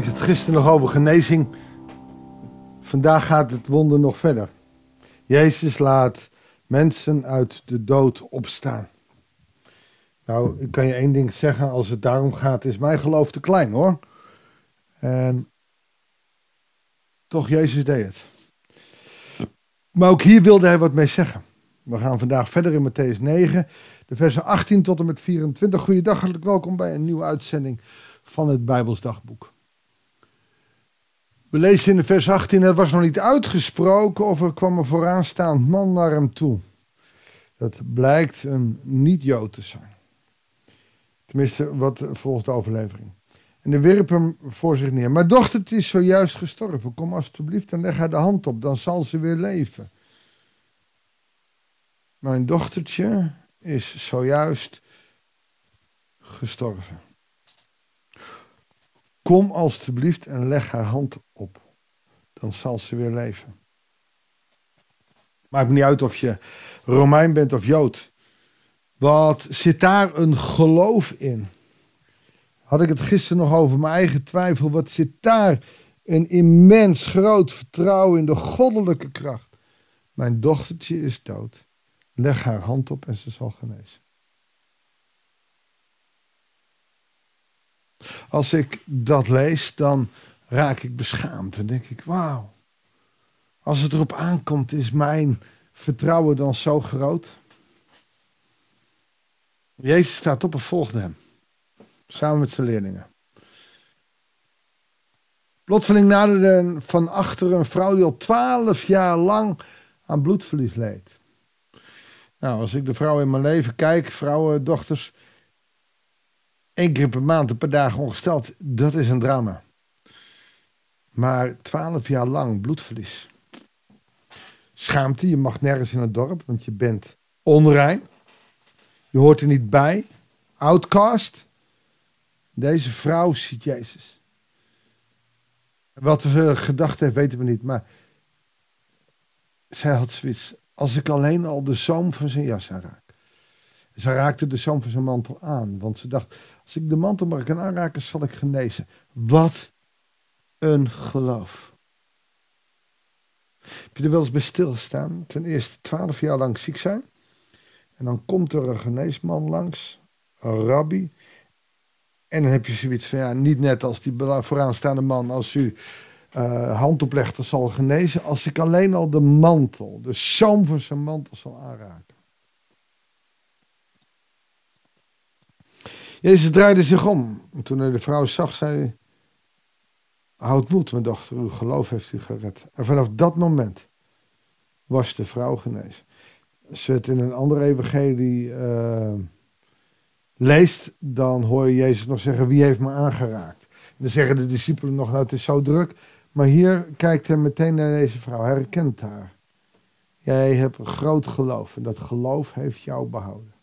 ik het gisteren nog over genezing. Vandaag gaat het wonder nog verder. Jezus laat mensen uit de dood opstaan. Nou, ik kan je één ding zeggen, als het daarom gaat, is mijn geloof te klein hoor. En toch, Jezus deed het. Maar ook hier wilde hij wat mee zeggen. We gaan vandaag verder in Matthäus 9, de versen 18 tot en met 24. Goeiedag, hartelijk welkom bij een nieuwe uitzending van het Bijbels Dagboek. We lezen in de vers 18, het was nog niet uitgesproken of er kwam een vooraanstaand man naar hem toe. Dat blijkt een niet-Jood te zijn. Tenminste, wat volgens de overlevering. En hij wierp hem voor zich neer. Maar dochtertje is zojuist gestorven. Kom alstublieft en leg haar de hand op, dan zal ze weer leven. Mijn dochtertje is zojuist gestorven. Kom alstublieft en leg haar hand op. Dan zal ze weer leven. Maakt niet uit of je Romein bent of Jood. Wat zit daar een geloof in? Had ik het gisteren nog over mijn eigen twijfel. Wat zit daar een immens groot vertrouwen in de goddelijke kracht. Mijn dochtertje is dood. Leg haar hand op en ze zal genezen. Als ik dat lees, dan raak ik beschaamd. Dan denk ik, wauw. Als het erop aankomt, is mijn vertrouwen dan zo groot? Jezus staat op en volgde hem. Samen met zijn leerlingen. Plotseling naderde van achter een vrouw die al twaalf jaar lang aan bloedverlies leed. Nou, als ik de vrouw in mijn leven kijk, vrouwen, dochters, één keer per maand, een paar dagen ongesteld, dat is een drama. Maar twaalf jaar lang bloedverlies. Schaamte, je mag nergens in het dorp, want je bent onrein. Je hoort er niet bij. Outcast. Deze vrouw ziet Jezus. Wat ze gedacht heeft, weten we niet. Maar zij had zoiets. Als ik alleen al de zoom van zijn jas aanraak. Ze raakte de zoom van zijn mantel aan. Want ze dacht, als ik de mantel maar kan aanraken, zal ik genezen. Wat een geloof. Heb je er wel eens bij stilgestaan? Ten eerste twaalf jaar lang ziek zijn. En dan komt er een geneesman langs. Een rabbi. En dan heb je zoiets van, ja, niet net als die vooraanstaande man. Als u uh, hand oplegt, dan zal genezen. Als ik alleen al de mantel, de zoom van zijn mantel zal aanraken. Jezus draaide zich om. En toen hij de vrouw zag, zei Houd moed, mijn dochter, uw geloof heeft u gered. En vanaf dat moment was de vrouw genezen. Als je het in een andere evangelie uh, leest, dan hoor je Jezus nog zeggen, wie heeft me aangeraakt? En dan zeggen de discipelen nog, nou het is zo druk. Maar hier kijkt hij meteen naar deze vrouw, hij herkent haar. Jij hebt een groot geloof en dat geloof heeft jou behouden.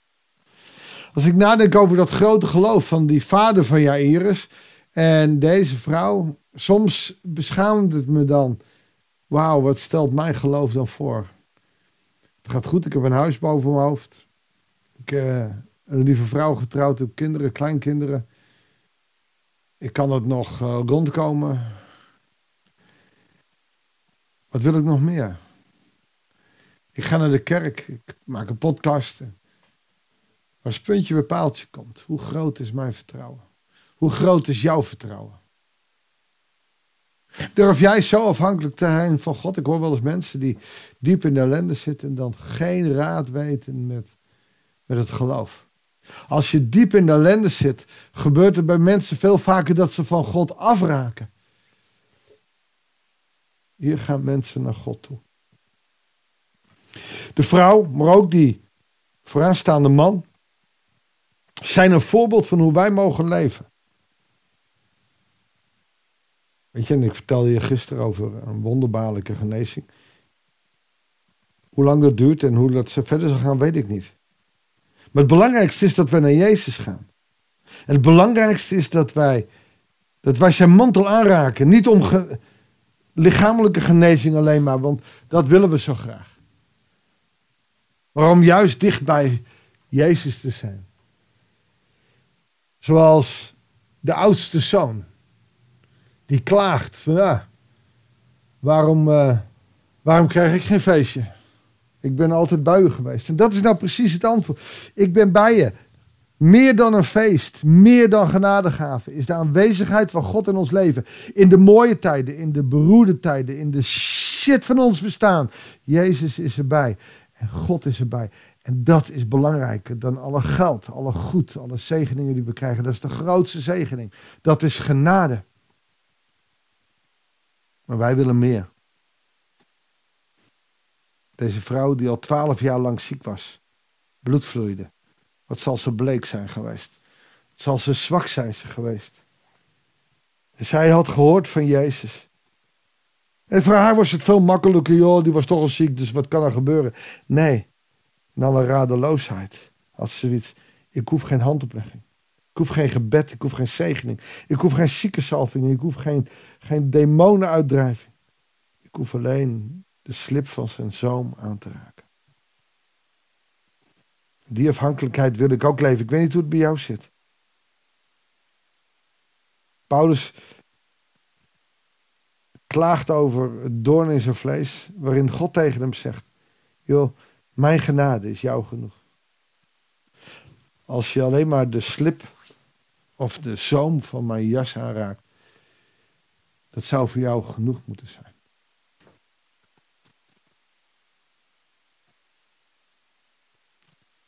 Als ik nadenk over dat grote geloof van die vader van Jairus en deze vrouw, soms beschaamt het me dan. Wauw, wat stelt mijn geloof dan voor? Het gaat goed, ik heb een huis boven mijn hoofd. Ik heb uh, een lieve vrouw getrouwd, heb kinderen, kleinkinderen. Ik kan het nog uh, rondkomen. Wat wil ik nog meer? Ik ga naar de kerk, ik maak een podcast. Als puntje bij paaltje komt, hoe groot is mijn vertrouwen? Hoe groot is jouw vertrouwen? Durf jij zo afhankelijk te zijn van God? Ik hoor wel eens mensen die diep in de ellende zitten en dan geen raad weten met, met het geloof. Als je diep in de ellende zit, gebeurt er bij mensen veel vaker dat ze van God afraken. Hier gaan mensen naar God toe. De vrouw, maar ook die vooraanstaande man, zijn een voorbeeld van hoe wij mogen leven. Weet je, en ik vertelde je gisteren over een wonderbaarlijke genezing. Hoe lang dat duurt en hoe dat verder zal gaan, weet ik niet. Maar het belangrijkste is dat wij naar Jezus gaan. En het belangrijkste is dat wij, dat wij zijn mantel aanraken. Niet om lichamelijke genezing alleen maar, want dat willen we zo graag. Maar om juist dicht bij Jezus te zijn. Zoals de oudste zoon Die klaagt van ja, waarom, uh, waarom krijg ik geen feestje? Ik ben altijd bij u geweest. En dat is nou precies het antwoord. Ik ben bij je. Meer dan een feest, meer dan genadegave, is de aanwezigheid van God in ons leven. In de mooie tijden, in de beroerde tijden, in de shit van ons bestaan. Jezus is erbij en God is erbij. En dat is belangrijker dan alle geld, alle goed, alle zegeningen die we krijgen. Dat is de grootste zegening. Dat is genade. Maar wij willen meer. Deze vrouw die al twaalf jaar lang ziek was, bloed vloeide. Wat zal ze bleek zijn geweest? Wat zal ze zwak zijn geweest? En zij had gehoord van Jezus. En voor haar was het veel makkelijker, joh, die was toch al ziek, dus wat kan er gebeuren? Nee, in alle radeloosheid ze zoiets. Ik hoef geen handoplegging. Ik hoef geen gebed, ik hoef geen zegening. Ik hoef geen ziekensalving, ik hoef geen, geen demonenuitdrijving. Ik hoef alleen de slip van zijn zoom aan te raken. Die afhankelijkheid wil ik ook leven. Ik weet niet hoe het bij jou zit. Paulus klaagt over het doorn in zijn vlees, waarin God tegen hem zegt: Joh, mijn genade is jou genoeg. Als je alleen maar de slip of de zoom van mijn jas aanraakt, dat zou voor jou genoeg moeten zijn.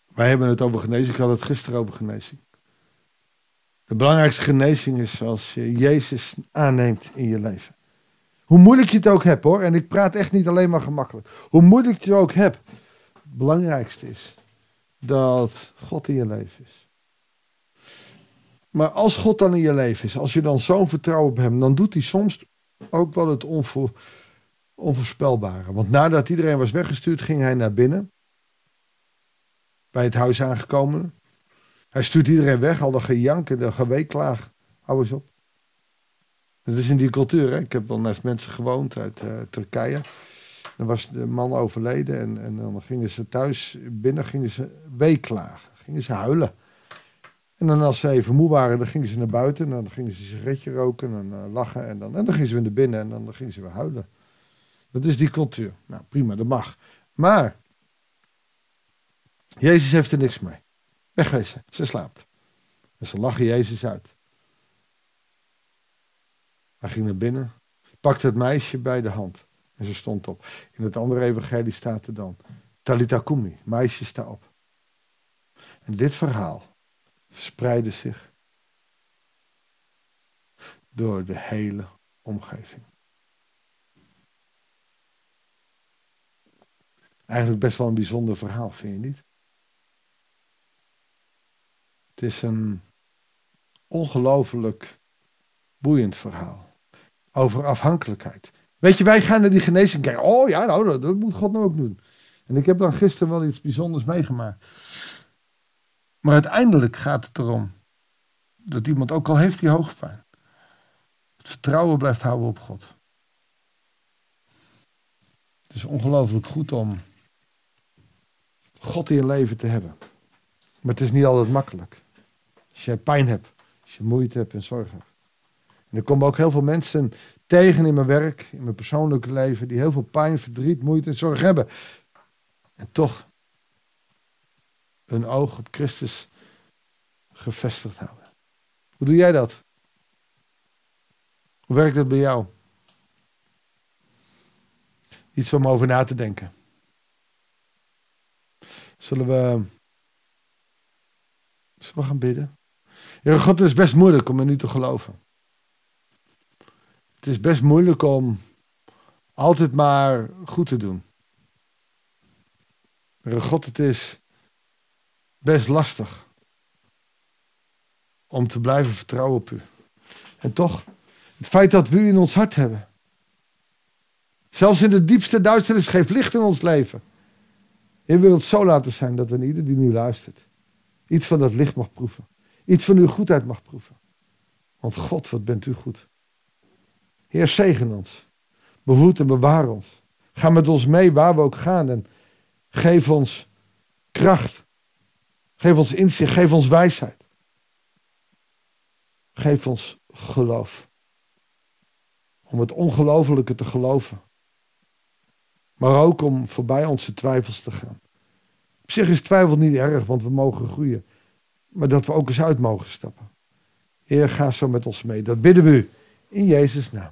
Wij hebben het over genezing. Ik had het gisteren over genezing. De belangrijkste genezing is als je Jezus aanneemt in je leven. Hoe moeilijk je het ook hebt hoor. En ik praat echt niet alleen maar gemakkelijk. Hoe moeilijk je het ook hebt. Belangrijkste is dat God in je leven is. Maar als God dan in je leven is, als je dan zo'n vertrouwen op hem, dan doet hij soms ook wel het onvoorspelbare. Want nadat iedereen was weggestuurd, ging hij naar binnen bij het huis aangekomen. Hij stuurt iedereen weg, al dat gejank en dat geweeklaag. Hou eens op. Dat is in die cultuur. Hè? Ik heb wel naast mensen gewoond uit uh, Turkije. Dan was de man overleden en, en dan gingen ze thuis binnen gingen ze weeklagen. Gingen ze huilen. En dan als ze even moe waren, dan gingen ze naar buiten. En dan gingen ze een sigaretje roken en uh, lachen. En dan, en dan gingen ze weer naar binnen en dan, dan gingen ze weer huilen. Dat is die cultuur. Nou prima, dat mag. Maar Jezus heeft er niks mee. Wegwezen, ze slaapt. En ze lachen Jezus uit. Hij ging naar binnen, pakte het meisje bij de hand en ze stond op. In het andere evangelie staat er dan, Talita Kumi, meisje sta op. En dit verhaal verspreidde zich door de hele omgeving. Eigenlijk best wel een bijzonder verhaal, vind je niet? Het is een ongelooflijk boeiend verhaal. Over afhankelijkheid. Weet je, wij gaan naar die genezing kijken. Oh ja, nou, dat, moet God nou ook doen. En ik heb dan gisteren wel iets bijzonders meegemaakt. Maar uiteindelijk gaat het erom dat iemand, ook al heeft die hoogpijn, het vertrouwen blijft houden op God. Het is ongelooflijk goed om God in je leven te hebben. Maar het is niet altijd makkelijk. Als je pijn hebt, als je moeite hebt en zorg hebt. En er komen ook heel veel mensen tegen in mijn werk, in mijn persoonlijke leven, die heel veel pijn, verdriet, moeite en zorg hebben. En toch hun oog op Christus gevestigd houden. Hoe doe jij dat? Hoe werkt dat bij jou? Iets om over na te denken. Zullen we, zullen we gaan bidden? Ja, God, het is best moeilijk om in u te geloven. Is best moeilijk om altijd maar goed te doen. God, het is best lastig om te blijven vertrouwen op u. En toch, het feit dat we u in ons hart hebben. Zelfs in de diepste duisternis geeft licht in ons leven. Wil het zo laten zijn dat een ieder die nu luistert, iets van dat licht mag proeven iets van uw goedheid mag proeven. Want God, wat bent u goed. Heer, zegen ons. Behoed en bewaar ons. Ga met ons mee waar we ook gaan en geef ons kracht. Geef ons inzicht, geef ons wijsheid. Geef ons geloof. Om het ongelofelijke te geloven. Maar ook om voorbij onze twijfels te gaan. Op zich is twijfel niet erg, want we mogen groeien. Maar dat we ook eens uit mogen stappen. Heer, ga zo met ons mee. Dat bidden we u in Jezus' naam.